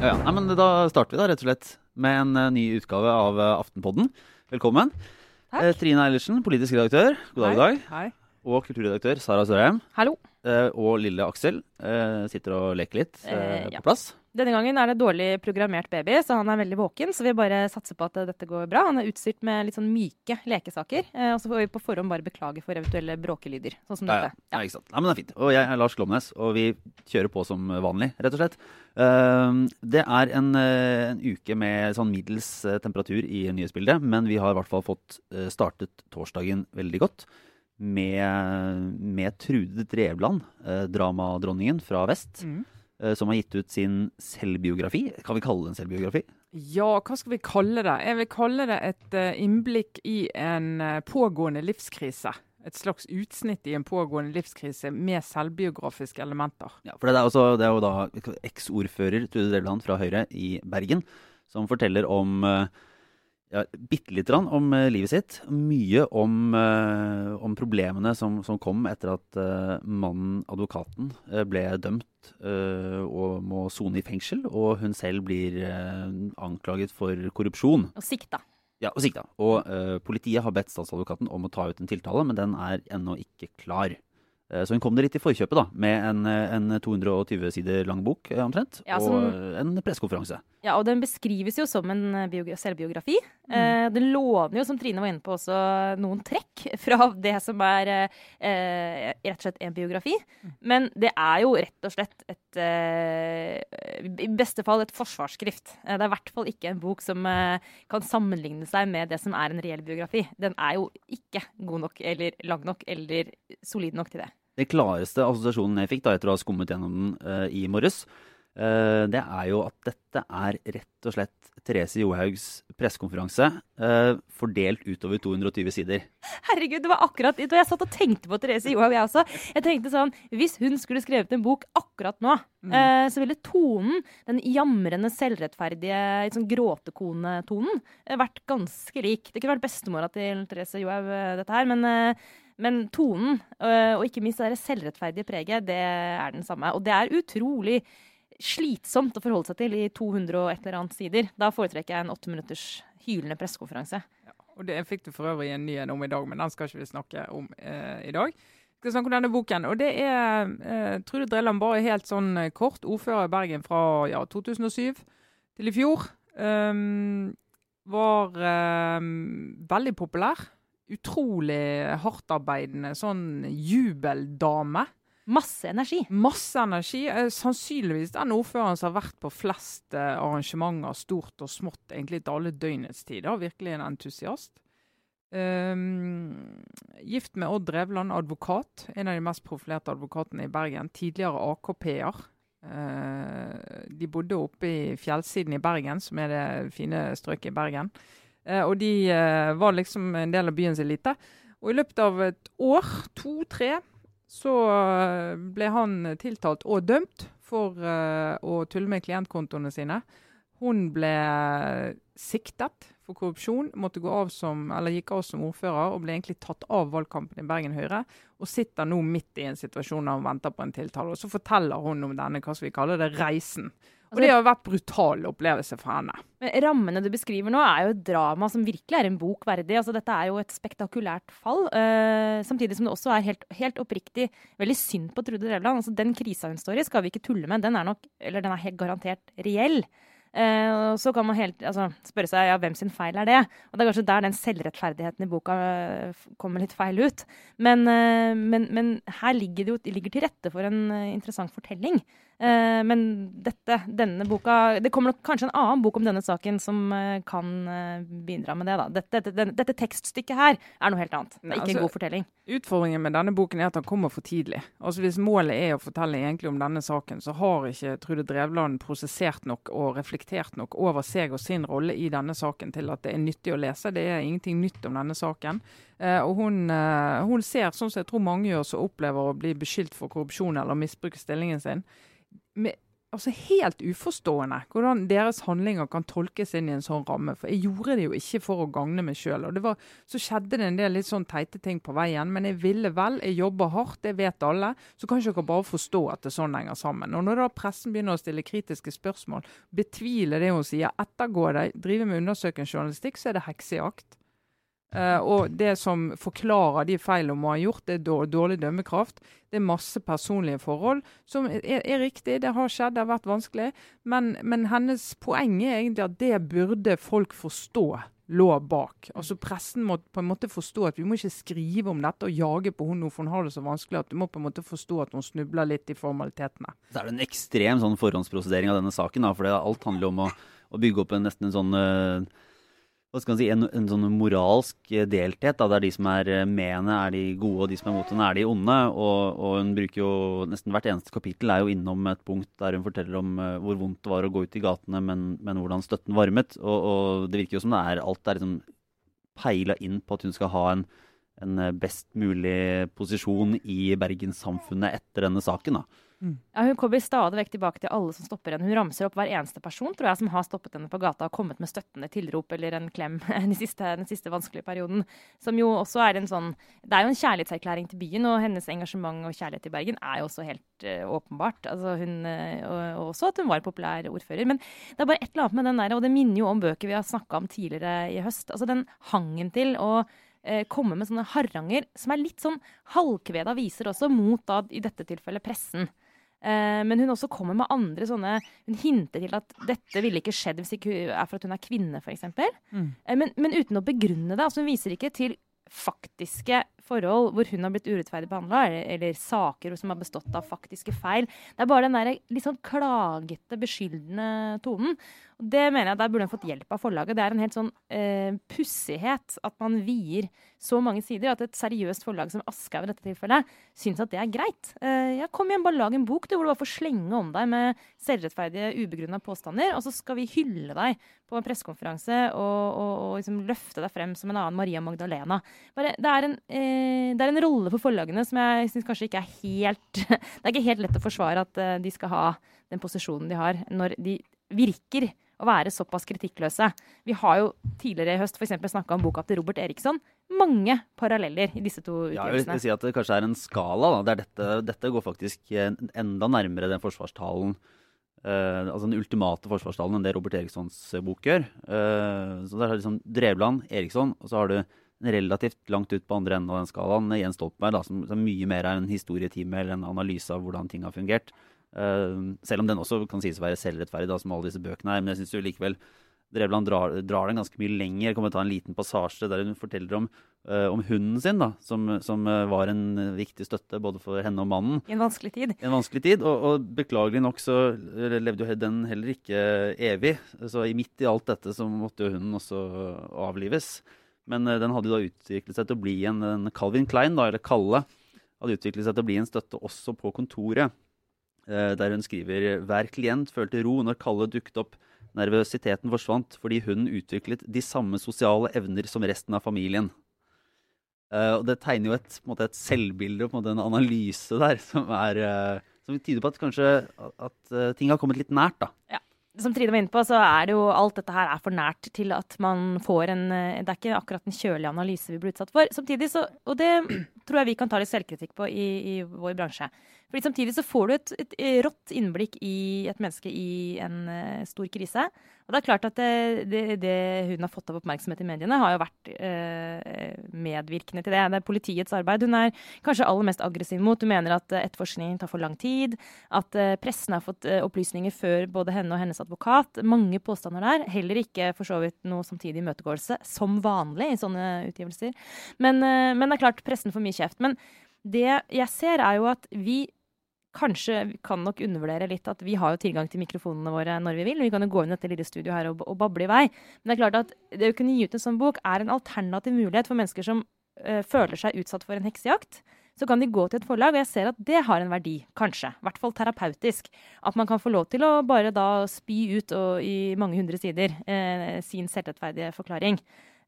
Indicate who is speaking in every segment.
Speaker 1: Ja, ja. Nei, men Da starter vi da rett og slett med en eh, ny utgave av eh, Aftenpodden. Velkommen.
Speaker 2: Takk.
Speaker 1: Eh, Trine Eilertsen, politisk redaktør. God dag, Hei. dag.
Speaker 2: Hei.
Speaker 1: Og kulturredaktør Sara Sørheim.
Speaker 2: Hallo.
Speaker 1: Eh, og lille Aksel eh, sitter og leker litt Eh,
Speaker 2: ja.
Speaker 1: på plass.
Speaker 2: Denne gangen er det dårlig programmert baby, så han er veldig våken. Så vi bare satser på at dette går bra. Han er utstyrt med litt sånn myke lekesaker. Eh, og så får vi på forhånd bare beklage for eventuelle bråkelyder, sånn som
Speaker 1: Ja, ja.
Speaker 2: dette.
Speaker 1: ja, ikke sant. Nei, men det er fint. Og jeg er Lars Glomnes, og vi kjører på som vanlig, rett og slett. Uh, det er en, uh, en uke med sånn middels uh, temperatur i nyhetsbildet, men vi har i hvert fall fått eh, startet torsdagen veldig godt. Med, med Trude Drevland, dramadronningen fra vest,
Speaker 3: Mm.
Speaker 1: Eh, som har gitt ut sin selvbiografi. Kan vi kalle det en selvbiografi?
Speaker 3: Ja, hva skal vi kalle det? Jeg vil kalle det et eh, innblikk i en eh, pågående livskrise. Et slags utsnitt i en pågående livskrise med selvbiografiske elementer.
Speaker 1: Ja, for det er, også, det er jo da eks-ordfører Trude Drevland fra Høyre i Bergen som forteller om eh, ja, bitte lite grann om eh, livet sitt. Mye om, eh, om problemene som, som kom etter at eh, mannen, advokaten, ble dømt og må sone i fengsel. Og hun selv blir anklaget for korrupsjon.
Speaker 2: Og sikta.
Speaker 1: Ja, og sikta. Og politiet har bedt statsadvokaten om å ta ut en tiltale, men den er ennå ikke klar. Eh, Så hun kom det litt i forkjøpet, da, med en, eh, en 220 sider lang bok eh, omtrent,
Speaker 2: Ja, som-
Speaker 1: og en pressekonferanse.
Speaker 2: Ja, og den beskrives jo som en selvbiografi.
Speaker 1: Mm.
Speaker 2: Eh, den låner jo, som Trine var inne på, også noen trekk fra det som er eh, rett og slett en biografi.
Speaker 1: Mm.
Speaker 2: Men det er jo rett og slett et eh, I beste fall et forsvarsskrift. Det er i hvert fall ikke en bok som kan sammenligne seg med det som er en reell biografi. Den er jo ikke god nok eller lang nok eller solid nok til det.
Speaker 1: Den klareste assosiasjonen jeg fikk da etter å ha skummet gjennom den eh, i morges, eh, det er jo at dette er rett og slett Therese Johaugs pressekonferanse eh, fordelt utover 220 sider.
Speaker 2: Herregud, det var akkurat det. jeg satt og tenkte på Therese Johaug, jeg også. Jeg tenkte sånn, Hvis hun skulle skrevet en bok akkurat nå, eh, så ville tonen, den jamrende, selvrettferdige, litt sånn gråtekonetonen, vært ganske lik. Det kunne vært bestemora til Therese Johaug, dette her, men, men tonen, eh, og ikke minst det selvrettferdige preget, det er den samme. Og det er utrolig slitsomt å forholde seg til i 200 og et eller annet sider. Da foretrekker jeg en åtte minutters hylende pressekonferanse.
Speaker 3: Og det fikk du for øvrig en nyhet om i dag, men den skal ikke vi snakke om eh, i dag. Vi skal snakke om denne boken, og det er eh, Trude Drelland bare helt sånn kort. Ordfører i Bergen fra ja, 2007 til i fjor. Um, var um, veldig populær. Utrolig hardtarbeidende sånn jubeldame.
Speaker 2: Masse energi.
Speaker 3: Masse energi. Eh, sannsynligvis den ordføreren som har vært på flest eh, arrangementer, stort og smått, egentlig til alle døgnets tider. Virkelig en entusiast. Um, gift med Odd Drevland, advokat. En av de mest profilerte advokatene i Bergen. Tidligere AKP-er. Uh, de bodde oppe i fjellsiden i Bergen, som er det fine strøket i Bergen. Eh, og de eh, var liksom en del av byens elite. Og i løpet av et år, to-tre, så eh, ble han tiltalt og dømt for å tulle med klientkontoene sine. Hun ble siktet for korrupsjon, måtte gå av som, eller gikk av som ordfører og ble egentlig tatt av valgkampen i Bergen Høyre. Og sitter nå midt i en situasjon der hun venter på en tiltale. Og så forteller hun om denne hva skal vi kalle det, reisen. Og det har vært brutal opplevelse for henne.
Speaker 2: Men rammene du beskriver nå, er jo et drama som virkelig er en bok verdig. Altså, dette er jo et spektakulært fall. Uh, samtidig som det også er helt, helt oppriktig veldig synd på Trude Drevland. Altså, den krisa hun står i, skal vi ikke tulle med. Den er nok, eller den er helt garantert reell. Uh, og så kan man helt, altså, spørre seg ja, hvem sin feil er det. Og det er kanskje der den selvrettferdigheten i boka uh, kommer litt feil ut. Men, uh, men, men her ligger det jo ligger til rette for en interessant fortelling. Eh, men dette, denne boka Det kommer nok kanskje en annen bok om denne saken som eh, kan eh, bidra med det. da. Dette, dette, dette tekststykket her er noe helt annet. Det er ikke en
Speaker 3: altså-
Speaker 2: god fortelling.
Speaker 3: Utfordringen med denne boken er at den kommer for tidlig. Altså Hvis målet er å fortelle egentlig om denne saken, så har ikke Trude Drevland prosessert nok og reflektert nok over seg og sin rolle i denne saken til at det er nyttig å lese. Det er ingenting nytt om denne saken. Eh, og hun, hun ser, sånn som jeg tror mange gjør, som opplever å bli beskyldt for korrupsjon eller misbruke stillingen sin, med altså helt uforstående hvordan deres handlinger kan tolkes inn i en sånn ramme. For jeg gjorde det jo ikke for å gagne meg sjøl. Så skjedde det en del litt sånn teite ting på veien, men jeg ville vel. Jeg jobber hardt, det vet alle. Så kan ikke dere bare forstå at det sånn henger sammen. Og når da pressen begynner å stille kritiske spørsmål, betvile det hun sier, ettergå det, drive med undersøkende journalistikk, så er det heksejakt. Uh, og det som forklarer de feilene man har gjort, det er dårlig dømmekraft. Det er masse personlige forhold som er, er, riktig, det har skjedd, det har vært vanskelig. Men, men, hennes poeng er egentlig at det burde folk forstå lå bak. Altså Pressen må på en måte forstå at vi må ikke skrive om dette og jage på henne for hun har det så vanskelig. at Du må på en måte forstå at hun snubler litt i formalitetene.
Speaker 1: Så er det en ekstrem sånn forhåndsprosedering av denne saken. Da, for alt handler om å, å bygge opp en, nesten en sånn uh hva skal man si, en, en sånn moralsk delthet. Da, der de som er eh, med henne, er de gode, og de som er mot henne, er de onde. Og, og, hun bruker jo nesten hvert eneste kapittel er jo innom et punkt der hun forteller om uh, hvor vondt det var å gå ut i gatene, men, men hvordan støtten varmet. Og, og, det virker jo som det er alt er liksom peila inn på at hun skal ha en, en best mulig posisjon i bergenssamfunnet etter denne saken. da.
Speaker 2: Mm. Ja, hun kommer stadig vekk tilbake til alle som stopper henne. Hun ramser opp hver eneste person tror jeg, som har stoppet henne på gata og kommet med støttende tilrop eller en klem den siste, den siste vanskelige perioden. Som jo også er en sånn Det er jo en kjærlighetserklæring til byen, og hennes engasjement og kjærlighet til Bergen er jo også helt uh, åpenbart. Altså hun, uh, og, og, også at hun var populær ordfører. Men det er bare et eller annet med den der, og det minner jo om bøker vi har snakka om tidligere i høst. Altså den hangen til å eh, komme med sånne haranger som er litt sånn halvkveda viser også, mot da i dette tilfellet pressen. Uh, men hun også kommer med andre sånne Hun hinter til at dette ville ikke skjedd hvis ikke er for at hun er kvinne, f.eks. Mm. Uh, men, men uten å begrunne det. altså Hun viser ikke til faktiske forhold hvor hun har blitt urettferdig behandla, eller, eller, saker som har bestått av faktiske feil. Det er bare den der litt sånn klagete, beskyldende tonen. Og det mener jeg Der burde hun fått hjelp av forlaget. Det er en helt sånn eh, pussighet at man vier så mange sider at et seriøst forlag som Aschehoug i dette tilfellet syns at det er greit. Eh, ja, kom igjen, bare lag en bok du, hvor du bare får slenge om deg med selvrettferdige, ubegrunna påstander, og så skal vi hylle deg på en pressekonferanse og, og, og liksom løfte deg frem som en annen Maria Magdalena. Bare, det, er en, eh, det er en rolle for forlagene som jeg syns kanskje ikke er helt Det er ikke helt lett å forsvare at uh, de skal ha den posisjonen de har, når de virker å være såpass kritikkløse. Vi har jo tidligere i høst f.eks. snakka om boka til Robert Eriksson. Mange paralleller i disse to utgivelsene.
Speaker 1: Ja, jeg vil si at det kanskje er en skala. Da, der dette, dette går faktisk enda nærmere den forsvarstalen Uh, altså den ultimate forsvarstalen enn det Robert Erikssons bok gjør. Uh, så der har du liksom Drevland, Eriksson, og så har du relativt langt ut på andre enden av den skalaen Jens Stoltenberg, da, som, som mye mer er en historietime eller en analyse av hvordan ting har fungert. Uh, selv om den også kan sies å være selvrettferdig, som alle disse bøkene er. Men jeg syns likevel Drevland drar, drar, den ganske mye lenger. Jeg kommer til å ta en liten passasje der hun forteller om, uh, om hunden sin, da, som, som uh, var en viktig støtte både for henne og mannen.
Speaker 2: I en vanskelig tid.
Speaker 1: I en vanskelig tid, Og, og beklagelig nok så levde jo den heller ikke evig. Så midt i alt dette så måtte jo hunden også avlives. Men uh, den hadde da utviklet seg til å bli en, en Calvin Klein, da, eller Kalle, hadde utviklet seg til å bli en støtte også på kontoret. Eh, der hun skriver hver klient følte ro når Kalle dukket opp. Nervøsiteten forsvant fordi hun utviklet de samme sosiale evner som resten av familien. Uh, og Det tegner jo et, en, et selvbilde og en, analyse der som, er, som tyder på at kanskje at ting har kommet litt nært. da.
Speaker 2: Ja. Som Trine var inne på, så er det jo alt dette her er for nært til at man får en Det er ikke akkurat en kjølig analyse vi blir utsatt for. Samtidig så, Og det tror jeg vi kan ta litt selvkritikk på i, i vår bransje. Fordi Samtidig så får du et, et, rått innblikk i et menneske i en uh, stor krise. Og det er klart at det, det, det, hun har fått av oppmerksomhet i mediene, har jo vært eh, medvirkende til det. Det er politiets arbeid hun er kanskje aller mest aggressiv mot. Hun mener at etterforskningen tar for lang tid. At eh, pressen har fått opplysninger før både henne og hennes advokat. Mange påstander der. Heller ikke for så vidt noe samtidig imøtegåelse, som vanlig i sånne utgivelser. Men, men det er klart, pressen får mye kjeft. Men det jeg ser, er jo at vi kanskje kan nok undervurdere litt at vi har jo tilgang til mikrofonene våre når vi vil. Vi kan jo gå inn i dette lille studioet her og, og, bable i vei. Men det er klart at det å kunne gi ut en sånn bok er en alternativ mulighet for mennesker som uh, føler seg utsatt for en heksejakt. Så kan de gå til et forlag, og jeg ser at det har en verdi, kanskje. I hvert fall terapeutisk. At man kan få lov til å bare da spy ut og, i mange hundre sider uh, sin selvrettferdige forklaring.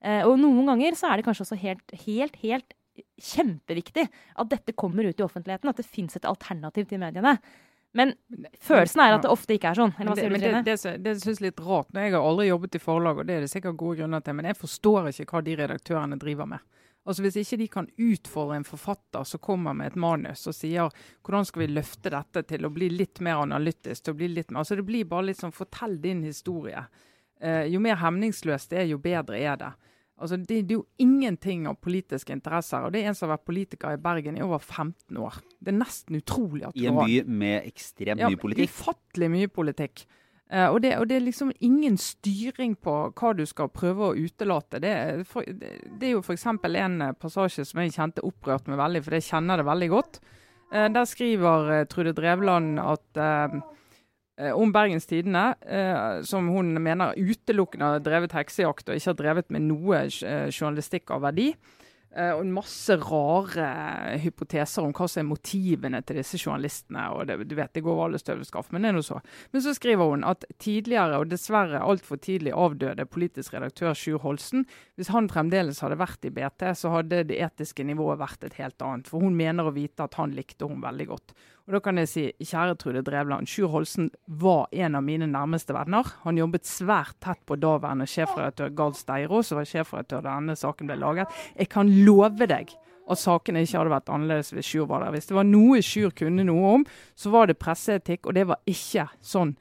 Speaker 2: Uh, og noen ganger så er det kanskje også helt, helt, helt kjempeviktig at dette kommer ut i offentligheten, at det fins et alternativ til mediene. Men følelsen er at det ofte ikke er sånn. Eller hva sier du,
Speaker 3: det,
Speaker 2: Trine?
Speaker 3: det, det, det synes jeg er litt rart. Når jeg har aldri jobbet i forlag, og det er det sikkert gode grunner til, men jeg forstår ikke hva de redaktørene driver med. Altså Hvis ikke de kan utfordre en forfatter som kommer med et manus og sier hvordan skal vi løfte dette til å bli litt mer analytisk, til å bli litt mer, altså Det blir bare litt sånn fortell din historie. Eh, jo mer hemningsløst det er, jo bedre er det. Altså det, det er jo ingenting av politiske interesser. og Det er en som har vært politiker i Bergen i over 15 år. Det er nesten utrolig at du har I en
Speaker 1: by med ekstremt mye politikk.
Speaker 3: Ufattelig mye politikk. Uh, og, det, og det er liksom ingen styring på hva du skal prøve å utelate. Det, er for, det, det er jo f.eks. en eh, passasje som jeg kjente opprørt meg veldig, for jeg kjenner det veldig godt. Uh, der skriver uh, Trude Drevland at om Bergens Tidende, eh, som hun mener utelukkende har drevet heksejakt og ikke har drevet med noe eh, journalistikk av verdi. Eh, og masse rare hypoteser om hva som er motivene til disse journalistene. og det, du vet, det går alle støvelskaft, men det er noe så. Men så skriver hun at tidligere og dessverre altfor tidlig avdøde politisk redaktør Sjur Holsen, hvis han fremdeles hadde vært i BT, så hadde det etiske nivået vært et helt annet. For hun mener å vite at han likte hun veldig godt. Og da kan jeg si, kjære Trude Drevland, Sjur Holsen var en av mine nærmeste venner. Han jobbet svært tett på daværende sjefredaktør Gard Steiro, som var sjefredaktør da denne saken ble laget. Jeg kan love deg at sakene ikke hadde vært annerledes hvis Sjur var der. Hvis det var noe Sjur kunne noe om, så var det presseetikk, og det var ikke sånn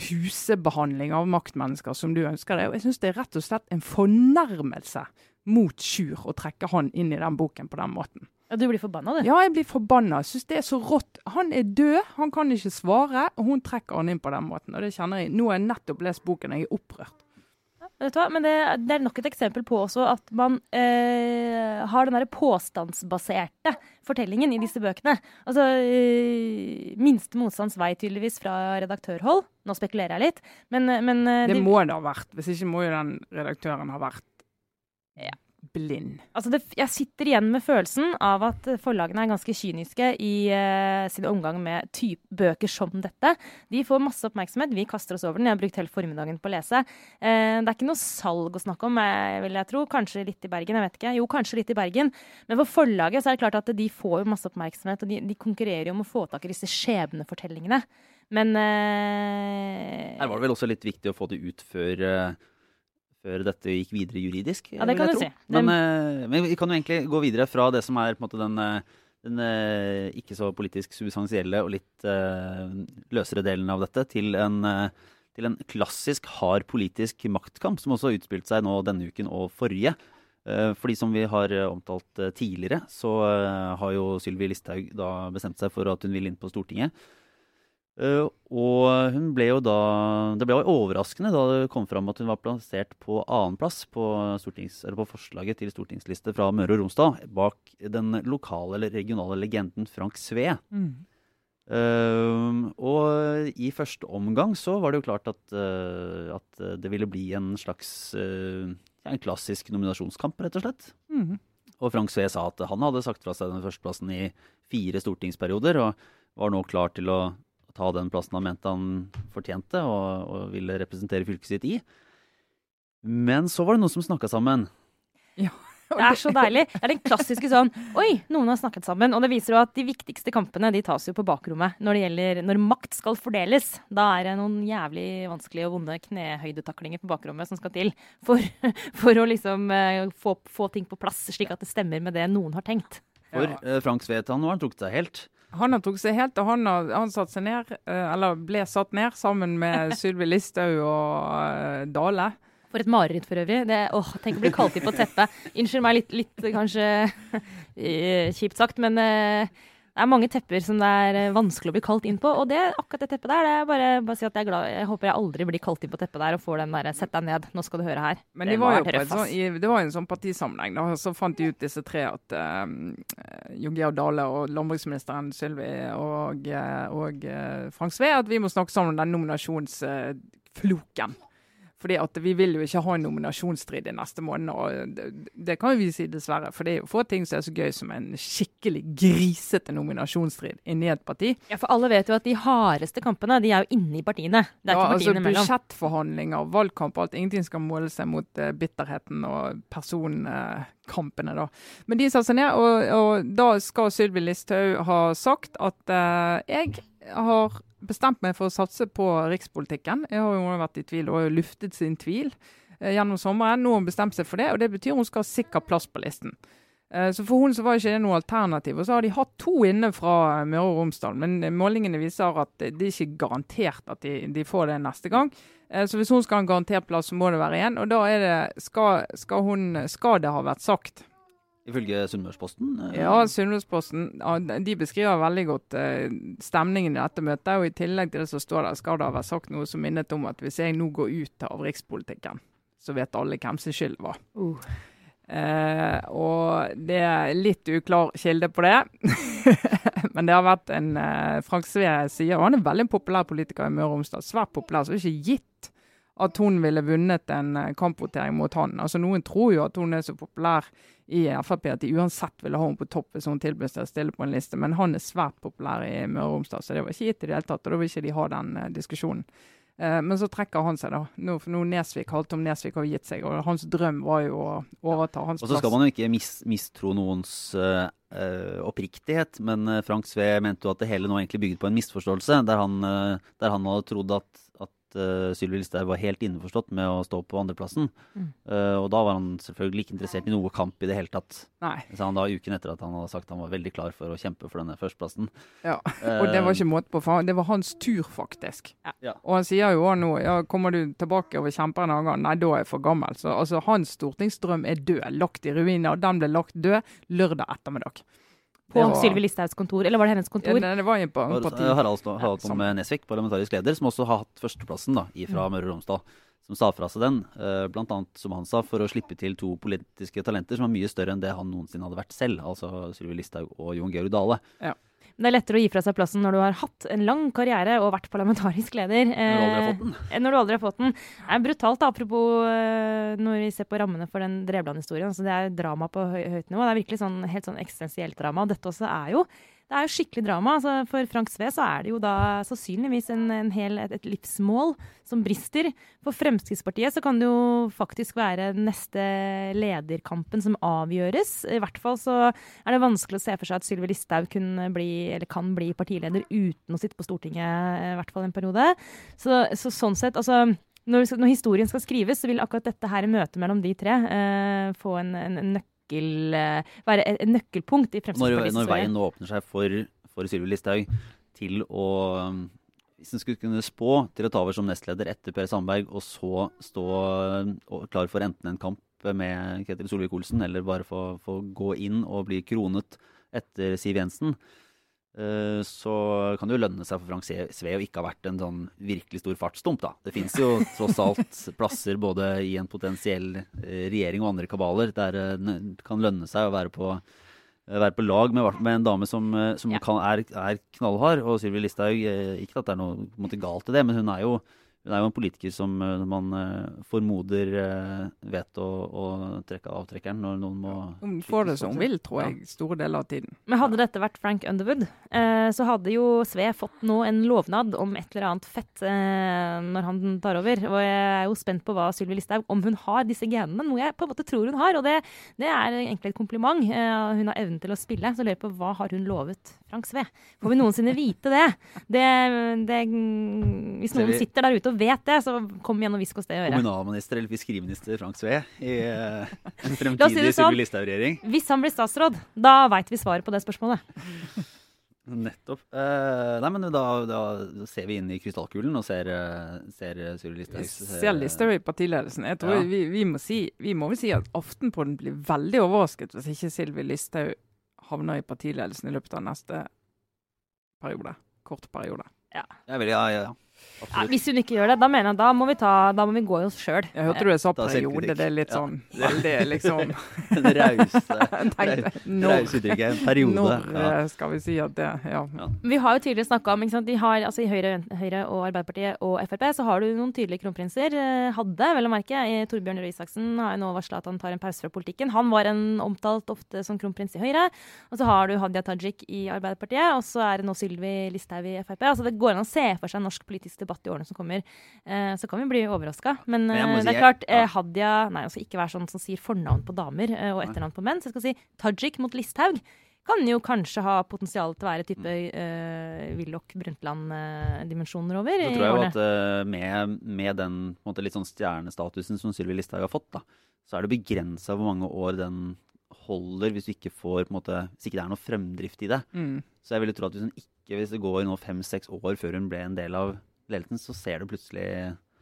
Speaker 3: pusebehandling av maktmennesker som du ønsker deg. Og jeg syns det er rett og slett en fornærmelse mot Sjur å trekke han inn i den boken på den måten.
Speaker 2: Ja, du blir forbanna, du.
Speaker 3: Ja, jeg blir forbanna. Jeg syns det er så rått. Han er død, han kan ikke svare, og hun trekker han inn på den måten. Og det kjenner jeg. Nå har jeg nettopp lest boken, og jeg er opprørt.
Speaker 2: Men det, det er nok et eksempel på også at man eh, har den derre påstandsbaserte fortellingen i disse bøkene. Altså eh, minste motstands vei tydeligvis fra redaktørhold. Nå spekulerer jeg litt, men, men eh,
Speaker 3: Det må det ha vært. Hvis ikke må jo den redaktøren ha vært
Speaker 2: Ja.
Speaker 3: Blind.
Speaker 2: Altså det, jeg sitter igjen med følelsen av at forlagene er ganske kyniske i uh, sin omgang med bøker som dette. De får masse oppmerksomhet, vi kaster oss over den. Jeg har brukt hele formiddagen på å lese. Uh, det er ikke noe salg å snakke om, eh, vil jeg tro. Kanskje litt i Bergen, jeg vet ikke. Jo, kanskje litt i Bergen. Men for forlaget så er det klart at de får masse oppmerksomhet, og de, de konkurrerer jo om å få tak i disse skjebnefortellingene. Men uh,
Speaker 1: Her var det vel også litt viktig å få det ut før, eh, før dette gikk videre juridisk.
Speaker 2: Ja, det kan du
Speaker 1: tro.
Speaker 2: si.
Speaker 1: Men, eh, men vi kan jo egentlig gå videre fra det som er på en måte den, eh, den eh, ikke så politisk substansielle og litt uh, løsere delen av dette, til en, uh, til en klassisk hard politisk maktkamp, som også har utspilt seg nå denne uken og forrige. Fordi som vi har omtalt tidligere, så har jo Sylvi Listhaug da bestemt seg for at hun vil inn på Stortinget. Eh, og hun ble jo da Det ble jo overraskende da det kom fram at hun var plassert på annenplass på, på forslaget til stortingsliste fra Møre og Romsdal, bak den lokale eller regionale legenden Frank Sve. Eh, og i første omgang så var det jo klart at, uh, at det ville bli en slags uh, en klassisk nominasjonskamp, rett og slett.
Speaker 3: Mhm.
Speaker 1: Og Frank Sve sa at han hadde sagt fra seg den førsteplassen i fire stortingsperioder, og var nå klar til å ta den plassen han mente han fortjente, og, og ville representere fylket sitt i. Men så var det noen som snakka sammen.
Speaker 2: Det er så deilig. Det er den klassiske sånn Oi, noen har snakket sammen. Og det viser jo at de viktigste kampene de tas jo på bakrommet. Når det gjelder når makt skal fordeles, da er det noen jævlig vanskelige og vonde knehøydetaklinger på bakrommet som skal til for, for å liksom eh, få, få ting på plass, slik at det stemmer med det noen har tenkt.
Speaker 1: For eh, Frank Svetan han nå har han trukket seg helt.
Speaker 3: Han har tok seg helt, og han har han satt seg ned, eh, eller ble satt ned, sammen med Sylvi Listhaug og eh, Dale.
Speaker 2: For et mareritt for øvrig. Det, åh, tenk å bli kalt inn på teppet. Unnskyld meg litt, litt kanskje kjipt sagt, men eh, det er mange tepper som det er eh, vanskelig å bli kalt inn på. Og det, akkurat det teppet der, det er bare, bare si at jeg er glad. Jeg håper jeg aldri blir kalt inn på teppet der og får den derre 'sett deg ned, nå skal du høre her'.
Speaker 3: Men
Speaker 2: det,
Speaker 3: det var jo et sånn, i, det var en sånn partisammenheng. da, Så fant de ut disse tre at uh, Jon Georg Dale og landbruksministeren Sylvi og, eh, og uh, Frank Sve at vi må snakke sammen om den nominasjonsfloken. Fordi at vi vil jo ikke ha en nominasjonsstrid i neste måned. og det, det kan vi si, dessverre. For det er jo få ting som er så gøy som en skikkelig grisete nominasjonsstrid inni et parti.
Speaker 2: Ja, for alle vet jo at de hardeste kampene, de er jo inne i partiene. Det er
Speaker 3: ja,
Speaker 2: ikke
Speaker 3: altså
Speaker 2: partiene imellom.
Speaker 3: Budsjettforhandlinger, valgkamp alt. Ingenting skal måle seg mot uh, bitterheten og personkampene, da. Men de satte seg ned, og, og da skal Sylvi Listhaug ha sagt at uh, jeg har bestemt meg for å satse på rikspolitikken. Jeg har jo vært i tvil og luftet sin tvil eh, gjennom sommeren. Nå har hun bestemt seg for det, og det betyr hun skal ha sikker plass på listen. Eh, så For hun så var ikke det noe alternativ. Og så har de hatt to inne fra Møre og Romsdal, men målingene viser at det er ikke garantert at de, de får det neste gang. Eh, så hvis hun skal ha en garantert plass, så må det være én. Og da er det skal, skal, hun, skal det ha vært sagt
Speaker 1: Ifølge Sunnmørsposten?
Speaker 3: Eh, ja, Sunnmørsposten de beskriver veldig godt uh, stemningen i dette møtet. Og I tillegg til det som står der, skal det ha vært sagt noe som minnet om at hvis jeg nå går ut av rikspolitikken, så vet alle hvem sin skyld var. Uh. Eh, og det er litt uklar kilde på det. Men det har vært en uh, Frank Sve sier, og han er veldig populær politiker i Møre og Romsdal. Svært populær. Så det er ikke gitt at hun ville vunnet en kampvotering mot han. Altså Noen tror jo at hun er så populær i Frp at de uansett ville ha henne på topp hvis hun tilbød seg å stille på en liste. Men han er svært populær i Møre og Romsdal, så det var ikke gitt i det hele tatt. Og da vil ikke de ha den uh, diskusjonen. Uh, men så trekker han seg, da. Nå, nå Nesvik, Halvtom Nesvik har gitt seg, og hans drøm var jo å overta hans
Speaker 1: plass. Og så skal man jo ikke mis mistro noens uh, oppriktighet, men Frank Sve mente jo at det hele nå egentlig bygget på en misforståelse, der han, der han hadde trodd at uh, Sylvi Listhaug var helt innforstått med å stå på andreplassen. Mm. Uh, og da var han selvfølgelig ikke interessert i noe kamp i det hele tatt. Nei. Sa han da uken etter at han hadde sagt han var veldig klar for å kjempe for denne førsteplassen.
Speaker 3: Ja, og det var ikke måte på, for det var hans tur, faktisk. Ja. Og han sier jo nå ja, kommer du tilbake og kjemper kjempe en annen gang? Nei, da er jeg for gammel. Så altså, hans stortingsdrøm er død, lagt i ruiner. Og den ble lagt død lørdag ettermiddag.
Speaker 2: På var... Sylvi Listhaugs kontor, eller var det hennes kontor?
Speaker 3: Ja, det var på,
Speaker 1: på Harald, Harald Tom Nesvik, parlamentarisk leder, som også har hatt førsteplassen da, fra mm. Møre og Romsdal. Som sa fra seg den, blant bl.a. som han sa, for å slippe til to politiske talenter som er mye større enn det han noensinne hadde vært selv. Altså Sylvi Listhaug og Jon Georg Dale. Ja.
Speaker 2: Det er lettere å gi fra seg plassen når du har hatt en lang karriere og vært parlamentarisk leder.
Speaker 1: Når du aldri har fått den.
Speaker 2: Eh, når du aldri har fått den. Det er brutalt, apropos eh, når vi ser på rammene for den Drevland-historien. Altså, det er drama på høy, høyt nivå. Det er virkelig sånn, helt sånn eksistensielt drama. Dette også er jo det er jo skikkelig drama. Altså, for Frank Sve så er det jo da sannsynligvis en, en hel, et, et, livsmål som brister. For Fremskrittspartiet så kan det jo faktisk være neste lederkampen som avgjøres. I hvert fall så er det vanskelig å se for seg at Sylvi Listhaug kan bli partileder uten å sitte på Stortinget i hvert fall en periode. Så, så sånn sett, altså når, når, historien skal skrives, så vil akkurat dette her møtet mellom de tre eh, få en, en, en nøkkel eh, være et nøkkelpunkt i Fremskrittspartiets
Speaker 1: Når, når veien nå åpner seg for, for Sylvi Listhaug til å hvis en skulle kunne spå til å ta over som nestleder etter Per Sandberg, og så stå klar for enten en kamp med Ketil Solvik-Olsen, eller bare få, få gå inn og bli kronet etter Siv Jensen, så kan det jo lønne seg for Frank Sve å ikke ha vært en sånn virkelig stor fartsdump, da. Det fins jo tross alt plasser både i en potensiell eh, regjering og andre kabaler der eh, det kan lønne seg å være på, være på lag med, med, en dame som, som ja. kan, er, er, knallhard. Og Sylvi Listhaug, ikke at det er noe måte, galt i det, men hun er jo hun er jo en politiker som eh, man uh, formoder uh, vet å, å, trekke avtrekkeren når noen må
Speaker 3: Hun får det som hun vil, tror jeg, store deler av tiden.
Speaker 2: Men hadde dette vært Frank Underwood, så hadde jo Sve fått nå en lovnad om et eller annet fett når han tar over. Og jeg er jo spent på hva Sylvi Listhaug Om hun har disse genene, noe jeg på en måte tror hun har. Og det, det er egentlig et kompliment. hun har evnen til å spille. Så lurer jeg på hva har hun lovet Frank Sve? Får vi noensinne vite det? det, det hvis noen sitter der ute og vet det, så kom igjen og hvisk oss det i øret.
Speaker 1: Kommunalminister eller fiskeriminister Frank Sve i uh, en fremtidig sånn, Sylvi Listhaug-regjering.
Speaker 2: Hvis han blir statsråd, da veit vi svaret på det spørsmålet.
Speaker 1: Nettopp. Uh, nei, men da, da, ser vi inn i krystallkulen og ser, uh, ser Sylvi Listhaug.
Speaker 3: Ser Listhaug i partiledelsen. Jeg tror ja. vi, vi, må si, vi må vel si at Aftenpåden blir veldig overrasket hvis ikke Sylvi Listhaug havner i partiledelsen i løpet av neste periode. Kort periode.
Speaker 1: Ja. Jeg vil, ja, ja, ja.
Speaker 2: Ja, hvis hun ikke gjør det, da mener jeg da må vi, ta, da må vi gå i oss sjøl.
Speaker 3: Jeg hørte du sa periode. Det er litt sånn ja. veldig liksom
Speaker 1: Den rause uttrykket. Periode.
Speaker 3: Når ja. Eh, skal vi si at det ja.
Speaker 2: Vi har jo tidligere snakka om ikke sant? De har, altså I Høyre, Høyre, og Arbeiderpartiet og Frp så har du noen tydelige kronprinser. Eh, hadde, vel å merke. Torbjørn Røe Isaksen har nå varsla at han tar en pause fra politikken. Han var en omtalt ofte som kronprins i Høyre. Og så har du Hadia Tajik i Arbeiderpartiet, og så er det nå Sylvi Listhaug i Frp. Altså Det går an å se for seg norsk politisk debatt i årene som kommer, eh, så kan vi bli overraska. Men, Men eh, si, det er klart, ja. Hadia Nei, jeg skal ikke være sånn som sier fornavn på damer eh, og etternavn på menn. Så jeg skal si Tajik mot Listhaug kan jo kanskje ha potensial til å være type uh, Willoch Brundtland-dimensjoner over.
Speaker 1: Så tror jeg jo at uh, med, med den på en måte, litt sånn stjernestatusen som Sylvi Listhaug har fått, da, så er det begrensa hvor mange år den holder hvis, du ikke får, på en måte, hvis ikke det er noe fremdrift i det.
Speaker 3: Mm.
Speaker 1: Så jeg ville tro at hvis hun ikke, hvis det går nå fem-seks år før hun ble en del av ledelsen, så ser du plutselig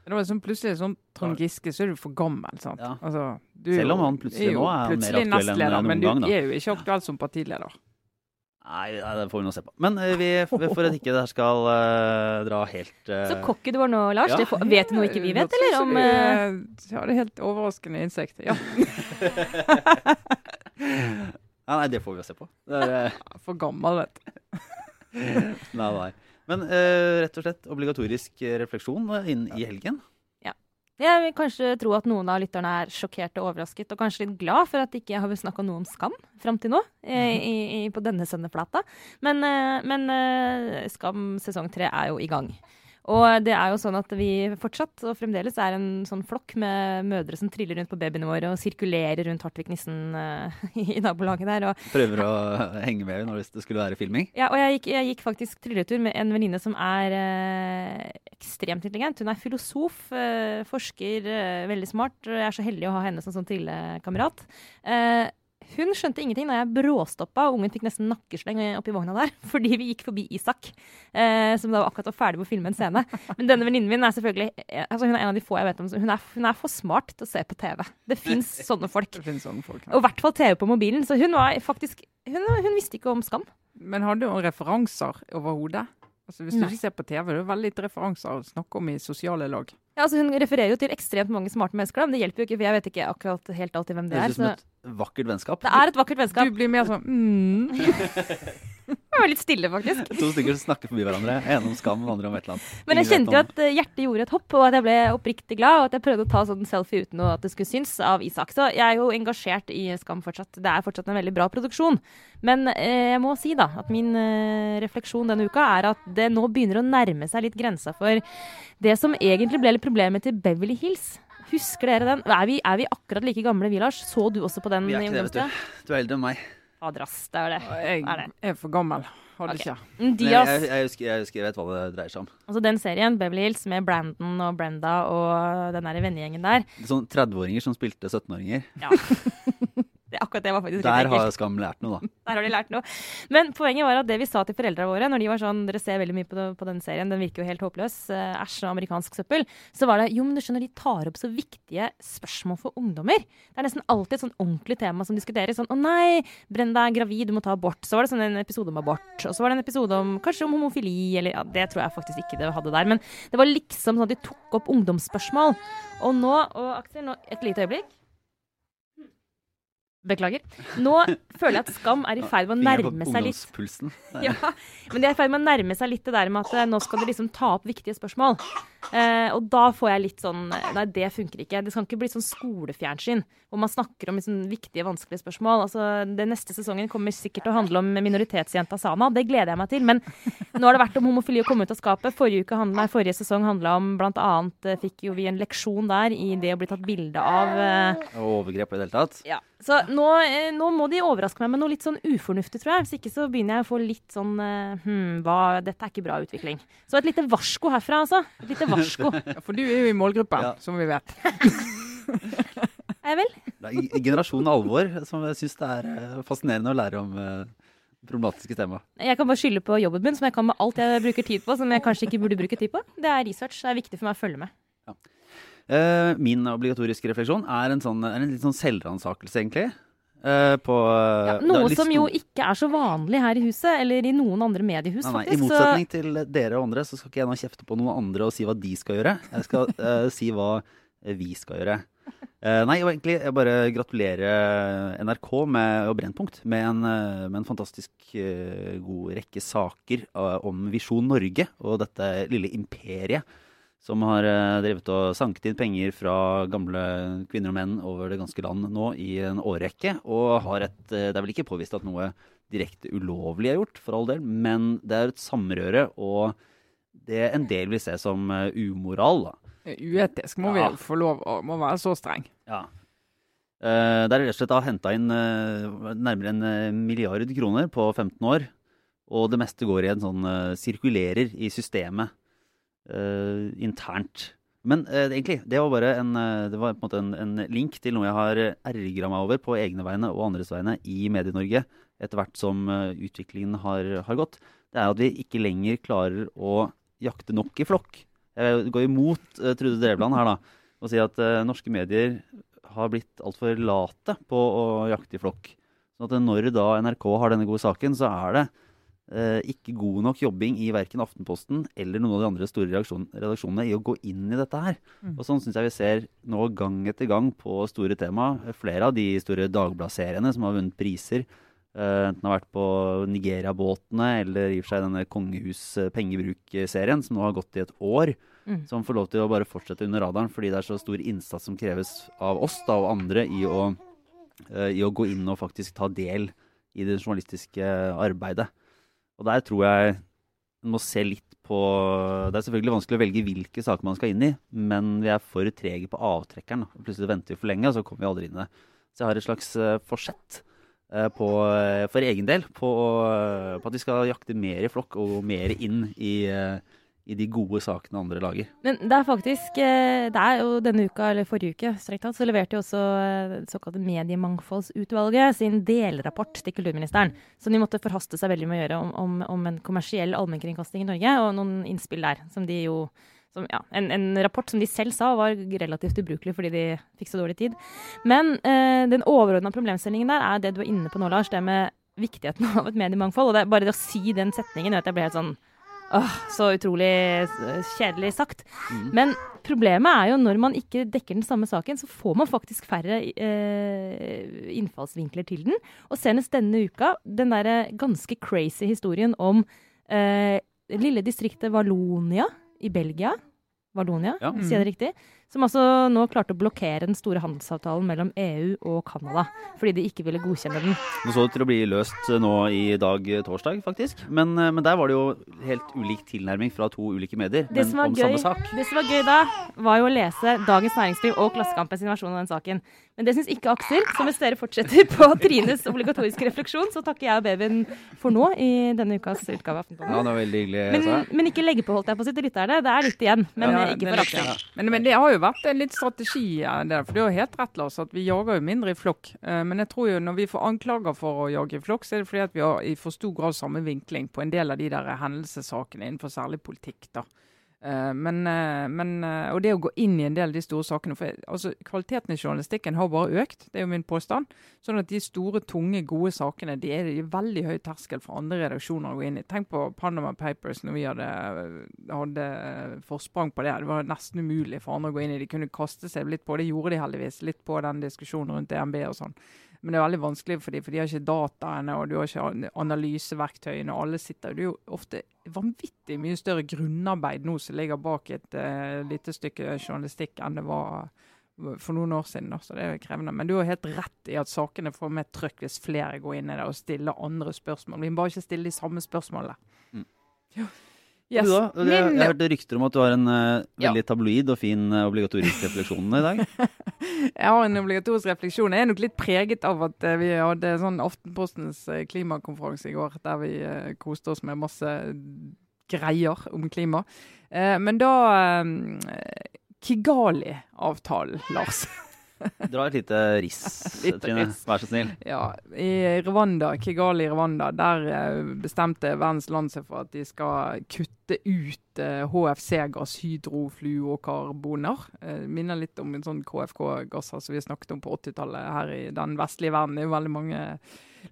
Speaker 3: Det var sånn plutselig sånn Trond Giske, så er du for gammel, sant.
Speaker 1: Ja.
Speaker 3: Altså, du
Speaker 1: Selv om han plutselig
Speaker 3: jo
Speaker 1: nå er han mer aktuell enn
Speaker 3: noen
Speaker 1: noen
Speaker 3: Men du
Speaker 1: gang,
Speaker 3: er jo ikke aktuell som partileder.
Speaker 1: Nei, nei, det får vi nå se på. Men eh, vi, for at ikke det her skal uh, dra helt uh,
Speaker 2: Så cocky du var nå, Lars.
Speaker 1: Ja.
Speaker 2: Det får, vet du noe ikke vi vet, eller? Om, eh,
Speaker 3: Ja, det er helt overraskende insekter. Ja,
Speaker 1: Nei, nei, det får vi jo se på. Det er,
Speaker 3: for gammel, vet du.
Speaker 1: nei, nei. Men eh, rett og slett obligatorisk eh, refleksjon eh, inn i helgen. Ja.
Speaker 2: Jeg vil kanskje tro at noen av lytterne er sjokkert og overrasket, og kanskje litt glad for at ikke jeg har snakka noe om Skam fram til nå, eh, i, i, på denne sendeplata. Men, eh, men Skam sesong tre er jo i gang. Og det er jo sånn at vi fortsatt og fremdeles er en sånn flokk med mødre som triller rundt på babyene våre og sirkulerer rundt Hartvig Nissen uh, i nabolaget der. Og
Speaker 1: Prøver å henge med når det skulle være filming.
Speaker 2: ja, og jeg gikk, jeg gikk faktisk trilletur med en venninne som er uh, ekstremt intelligent. Hun er filosof, uh, forsker, eh, veldig smart. Jeg er så heldig å ha henne som sånn trillekamerat. Eh, hun skjønte ingenting da jeg bråstoppa, og ungen fikk nesten nakkesleng oppi vogna der, fordi vi gikk forbi Isak, eh, som da var akkurat var ferdig med å filme en scene. Men denne venninnen min er selvfølgelig eh, altså Hun er en av de få jeg vet om. Hun er, hun er for smart til å se på TV. Det fins sånne folk.
Speaker 3: Det sånne folk.
Speaker 2: Og i hvert fall TV på mobilen. Så hun var faktisk Hun, hun visste ikke om Skam.
Speaker 3: Men hadde hun referanser overhodet? Altså, hvis du
Speaker 2: Nei.
Speaker 3: ikke ser på TV, det er veldig lite referanser å snakke om i sosiale lag.
Speaker 2: Ja, altså Hun refererer jo til ekstremt mange smarte mennesker, da, men det hjelper jo ikke, for jeg vet ikke akkurat helt alltid hvem det
Speaker 1: Det
Speaker 2: er. Så
Speaker 1: vakkert vennskap.
Speaker 2: det er et vakkert vennskap.
Speaker 3: Du blir mer sånn mm.
Speaker 2: Det var litt stille, faktisk.
Speaker 1: To stykker som snakker forbi hverandre. En om skam, andre om et eller annet.
Speaker 2: Men jeg kjente jo at eh, hjertet gjorde et hopp, og at jeg ble oppriktig glad. Og at jeg prøvde å ta sånn selfie uten at det skulle synes av Isak. Så jeg er jo engasjert i Skam fortsatt. Det er fortsatt en veldig bra produksjon. Men eh, jeg må si da at min eh, refleksjon denne uka er at det nå begynner å nærme seg litt grensa for det som egentlig ble litt problemet til Beverly Hills. Husker dere den? Er vi, er vi akkurat like gamle, vi, Lars? Så du også på den
Speaker 1: Vi er ikke det, vet du. Du er eldre enn meg.
Speaker 2: Adras. Det er det.
Speaker 3: Jeg
Speaker 2: Er det?
Speaker 3: er for gammel. Hadde
Speaker 2: okay.
Speaker 3: ikke.
Speaker 2: Dias,
Speaker 1: Jeg, jeg, husker, jeg husker jeg vet hva det dreier seg om.
Speaker 2: Altså den serien, Beverly Hills, med Brandon og Brenda og den der vennegjengen der.
Speaker 1: Sånn 30-åringer som spilte 17-åringer.
Speaker 2: Ja. det, akkurat det var faktisk
Speaker 1: Der har Skam lært noe, da.
Speaker 2: Der har de lært noe. Men poenget var at det vi sa til foreldrene våre når de var sånn Dere ser veldig mye på, det, på den serien, den virker jo helt håpløs. eh, Æsj og amerikansk søppel. Så var det jo, men du skjønner, de tar opp så viktige spørsmål for ungdommer. Det er nesten alltid et sånn ordentlig tema som diskuteres. Sånn å nei, Brenda er gravid, du må ta abort. Så var det sånn en episode om abort. Og så var det en episode om kanskje om homofili, eller ja, det tror jeg faktisk ikke det hadde der. Men det var liksom sånn at de tok opp ungdomsspørsmål. Og nå, og Aksel, nå, et lite øyeblikk. Beklager. Nå føler jeg at Skam er i ferd med å nærme seg litt. Ja, men de er i ferd med å nærme seg litt det der med at eh, nå skal de liksom ta opp viktige spørsmål. Eh, og da får jeg litt sånn Nei, det funker ikke. Det skal ikke bli sånn skolefjernsyn hvor man snakker om liksom viktige, vanskelige spørsmål. Altså, det neste sesongen kommer sikkert til å handle om minoritetsjenta Sana. Det gleder jeg meg til. Men nå har det vært om homofili å komme ut av skapet. Forrige, uke handlet nei, forrige sesong handla om blant annet eh, Fikk jo vi en leksjon der i det å bli tatt bilde av eh,
Speaker 1: overgrep i det hele tatt.
Speaker 2: ja. Så nå, eh, nå må de overraske meg med noe litt sånn ufornuftig, tror jeg. Hvis ikke så begynner jeg å få litt sånn hm, hva, Dette er ikke bra utvikling. Så et lite varsko herfra, altså. Et lite varsko.
Speaker 3: Ja, for du er jo i målgruppa,
Speaker 1: Ja.
Speaker 3: som vi vet.
Speaker 2: Er jeg vel?
Speaker 1: Det er generasjon alvor som jeg syns det er eh, fascinerende å lære om problematiske tema.
Speaker 2: Jeg kan bare skylde på jobben min, som jeg kan med alt jeg bruker tid på, som jeg kanskje ikke burde bruke tid på. Det er research. Det er viktig for meg å følge med.
Speaker 1: Eh, min obligatoriske refleksjon er en, sånn, er en litt sånn selvransakelse, egentlig. Eh, på eh,
Speaker 2: Ja,
Speaker 1: er
Speaker 2: noe som jo ikke er så vanlig her i huset, eller i noen andre mediehus,
Speaker 1: Nei, nei, I motsetning til dere og andre, så skal ikke jeg nå kjefte på noen andre og si hva de skal gjøre. Jeg skal uh, si hva eh, vi skal gjøre. Uh, nei, og egentlig jeg bare gratulerer NRK med, og Brennpunkt med en, eh, med en fantastisk uh, god rekke saker eh, om Visjon Norge og dette lille imperiet som har eh, drevet og sanket inn penger fra gamle kvinner og menn over det ganske land nå i en årrekke. Og har et eh, Det er vel ikke påvist at noe direkte ulovlig er gjort, for all del, men det er et samrøre, og det en del vil se som eh, umoral. da.
Speaker 3: Uetisk må
Speaker 1: Ja.
Speaker 3: vi få lov å må være så streng.
Speaker 1: Ja. Uh, der er rett og slett henta inn nærmere en milliard kroner på 15 år. Og det meste går i en sånn sirkulerer i systemet internt. Men egentlig, det var bare en, det var en, en, en link til noe jeg har ergra meg over på egne vegne og andres vegne i Medie-Norge etter hvert som utviklingen har, har gått. Det er at vi ikke lenger klarer å jakte nok i flokk. Jeg går imot uh, Trude Drevland her da, og sier at uh, norske medier har blitt altfor late på å jakte i flokk. Sånn at når da NRK har denne gode saken, så er det uh, ikke god nok jobbing i verken Aftenposten eller noen av de andre store redaksjonene i å gå inn i dette her. Mm. Og sånn syns jeg vi ser nå gang etter gang på store tema. Flere av de store Dagbladseriene som har vunnet priser enten har vært på Nigeria-båtene eller i og for seg denne Kongehus-pengebruk-serien, som nå har gått i et år. Mm. Som får lov til å bare fortsette under radaren fordi det er så stor innsats som kreves av oss da, og andre i å, uh, i å, gå inn og faktisk ta del i det journalistiske arbeidet. Og der tror jeg man må se litt på Det er selvfølgelig vanskelig å velge hvilke saker man skal inn i, men vi er for trege på avtrekkeren. Plutselig venter vi for lenge, og så kommer vi aldri inn i det. Så jeg har et slags uh, forsett Eh, på, eh, for egen del på, eh, på, at vi skal jakte mer i flokk og mer inn i, i, de gode sakene andre lager.
Speaker 2: Men det er faktisk Det er jo denne uka, eller forrige uke, strengt tatt, så leverte jo også det såkalte Mediemangfoldsutvalget sin delrapport til kulturministeren. Som de måtte forhaste seg veldig med å gjøre om, om, om en kommersiell allmennkringkasting i Norge, og noen innspill der som de jo som, ja, en, en, rapport som de selv sa var relativt ubrukelig fordi de fikk så dårlig tid. Men eh, den overordna problemstillingen der er det du er inne på nå, Lars. Det med viktigheten av et mediemangfold. Og det, bare det å si den setningen gjør at jeg ble helt sånn åh, så utrolig kjedelig sagt. Mm. Men problemet er jo når man ikke dekker den samme saken, så får man faktisk færre eh, innfallsvinkler til den. Og senest denne uka, den derre ganske crazy historien om eh, lille distriktet Valonia i Belgia. Valonia, ja. sier jeg det riktig? Som altså nå klarte å blokkere den store handelsavtalen mellom EU og Canada. Fordi de ikke ville godkjenne den.
Speaker 1: Nå så det til å bli løst nå i dag, torsdag, faktisk. Men, eh, men der var det jo helt ulik tilnærming fra to ulike medier. Det men om gøy, samme sak.
Speaker 2: Det som var gøy da, var jo å lese Dagens Næringsliv og Klassekampens versjon av den saken. Men det syns ikke Aksel. Så hvis dere fortsetter på Trines obligatoriske refleksjon, så takker jeg og babyen for nå i denne ukas utgave av Aftenposten.
Speaker 1: Ja, det var veldig hyggelig.
Speaker 2: Men, men, ikke legge på, holdt jeg på å si, til lytterne. Det er litt igjen. Men ja, ikke for Aksel. Ja.
Speaker 3: Men, men, det har jo vært en litt strategi der. For du har helt rett, Lars, at vi jager jo mindre i flokk. Eh, men jeg tror jo når vi får anklager for å jage i flokk, så er det fordi at vi har i for stor grad samme vinkling på en del av de der hendelsessakene innenfor særlig politikk. da. Eh, men, eh, men, eh, og det å gå inn i en del av de store sakene for altså, Kvaliteten i journalistikken har bare økt, det er jo min påstand. Sånn at de store, tunge, gode sakene de er i veldig høy terskel for andre redaksjoner å gå inn i. Tenk på Panama Papers når vi hadde, hadde forsprang på det. Det var nesten umulig for andre å gå inn i. De kunne kaste seg litt på det, gjorde de heldigvis. Litt på den diskusjonen rundt DNB og sånn. Men det er veldig vanskelig for dem, for de har ikke dataene og du har ikke analyseverktøyene. og alle sitter, Det er jo ofte vanvittig mye større grunnarbeid nå som ligger bak et uh, lite stykke journalistikk enn det var for noen år siden. Da, så det er krevende. Men du har helt rett i at sakene får mer trøkk hvis flere går inn i det og stiller andre spørsmål. Vi må bare ikke stille de samme spørsmålene. Mm.
Speaker 1: Ja. Yes. Da? Jeg, jeg, jeg hørte rykter om at du har en uh, veldig ja. tabloid og fin uh, obligatorisk refleksjon i dag.
Speaker 3: jeg har en obligatorisk refleksjon. Jeg er nok litt preget av at uh, vi hadde sånn Aftenpostens klimakonferanse i går, der vi koste oss med masse greier om klima. men da Kigali-avtalen, Lars.
Speaker 1: Dra et lite riss, Trine. Vær så snill.
Speaker 3: Ja, I Rwanda, Kigali Rwanda, der eh, bestemte verdens land seg for at de skal kutte ut HFC-gass, eh, hydrofluokarboner. Eh, minner litt om en sånn KFK-gasser som vi snakket om på 80-tallet her i den vestlige verden. Det er jo veldig mange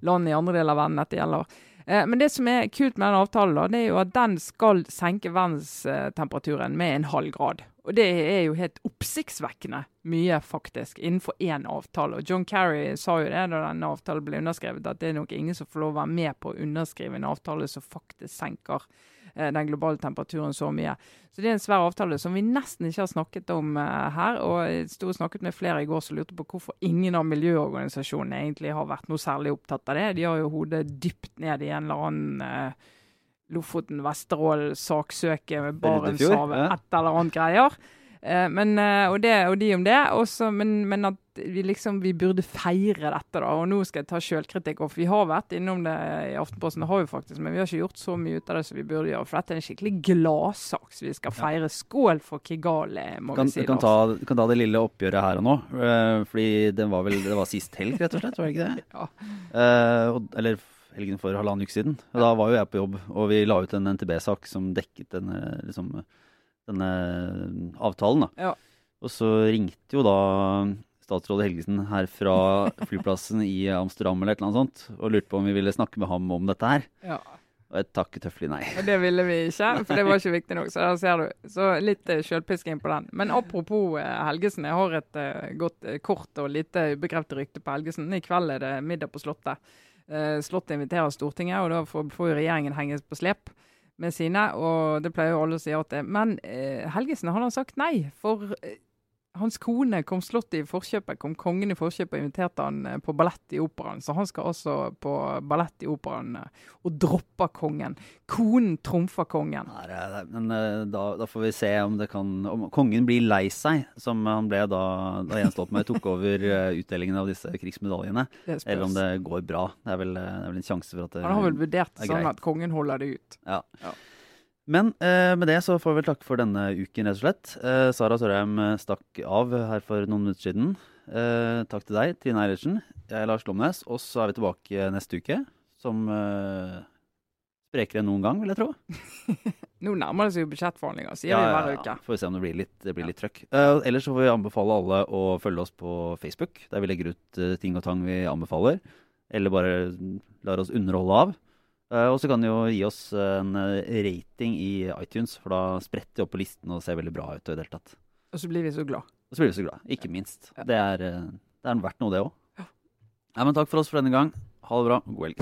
Speaker 3: land i andre deler av verden dette gjelder. Men det som er kult med den avtalen, da, det er jo at den skal senke verdenstemperaturen med en halv grad. Og det er jo helt oppsiktsvekkende mye, faktisk, innenfor én avtale. Og John Kerry sa jo det da denne avtalen ble underskrevet, at det er nok ingen som får lov å være med på å underskrive en avtale som faktisk senker eh, den globale temperaturen så mye. Så det er en svær avtale som vi nesten ikke har snakket om eh, her. Og jeg sto og snakket med flere i går som lurte på hvorfor ingen av miljøorganisasjonene egentlig har vært noe særlig opptatt av det. De har jo hodet dypt ned i en eller annen eh, Lofoten, Vesterålen, saksøke Barentshavet, ja. et eller annet greier. Eh, men, eh, og, det, og de om det. Også, men, men, at vi liksom vi burde feire dette, da. Og nå skal jeg ta sjølkritikk. Og vi har vært innom det i Aftenposten, det har vi faktisk, men vi har ikke gjort så mye ut av det som vi burde gjøre. For dette er en skikkelig gladsak som vi skal feire. Skål for Kigali, må
Speaker 1: kan,
Speaker 3: vi si.
Speaker 1: Du kan ta, kan ta det lille oppgjøret her og nå. Uh, fordi det var vel det var sist helg, rett og slett? Var det ikke det?
Speaker 3: Ja.
Speaker 1: Eller helgen for halvannen uke siden. Og Da var jo jeg på jobb, og vi la ut en NTB-sak som dekket denne, liksom, denne avtalen. da.
Speaker 3: Ja.
Speaker 1: Og så ringte jo da statsråd Helgesen her fra flyplassen i Amsterdam eller et eller annet sånt, og lurte på om vi ville snakke med ham om dette her.
Speaker 3: Ja.
Speaker 1: Og jeg takket tøffelig nei.
Speaker 3: Og det ville vi ikke, for det var ikke viktig nok. Så der ser du. Så litt uh, sjølpisking på den. Men apropos uh, Helgesen. Jeg har et uh, godt, kort og lite ubekreftet rykte på Helgesen. I kveld er det middag på Slottet. Uh, Slottet inviterer Stortinget, og da får, får jo regjeringen henges på slep med sine. Og det pleier jo alle å si at det Men Helgesen han har sagt nei. For hans kone kom slått i forkjøpet, kom kongen i forkjøpet og inviterte han eh, på ballett i operaen. Så han skal også på ballett i operaen eh, og dropper kongen. Konen trumfer kongen.
Speaker 1: Nei, er- men eh, da, da får vi se om det kan Om kongen blir lei seg, som han ble da, da Jens Stoltenberg tok over utdelingen av disse krigsmedaljene. Eller om det går bra. Det er vel, det er vel en sjanse for at det
Speaker 3: Han har vel vurdert
Speaker 1: er
Speaker 3: sånn
Speaker 1: greit.
Speaker 3: at kongen holder det ut.
Speaker 1: Ja.
Speaker 3: Ja.
Speaker 1: Men eh, med det så får vi vel takke for denne uken, rett og slett. Eh, Sara Sørheim eh, stakk av her for noen minutter siden. Eh, takk til deg, Trine Eilertsen. Jeg er Lars Glomnes. Og så er vi tilbake neste uke som eh, sprekere enn noen gang, vil jeg tro.
Speaker 3: Nå nærmer det seg jo budsjettforhandlinger, sier vi hver uke.
Speaker 1: Ja, Får vi se om det blir litt, det blir litt trøkk. Eh, ellers så får vi anbefale alle å følge oss på Facebook, der vi legger ut ting og tang vi anbefaler. Eller bare lar oss underholde av. Eh, og så kan du jo gi oss en eh, rating i iTunes, for da spretter de opp på listen og ser veldig bra ut. Og, i det hele tatt.
Speaker 3: Og så blir vi så glad.
Speaker 1: og så blir vi så glad. Ikke minst.
Speaker 3: Ja.
Speaker 1: Det, er, eh, det er verdt noe, det òg. Ja. men takk for oss for denne gang. Ha det bra. God helg.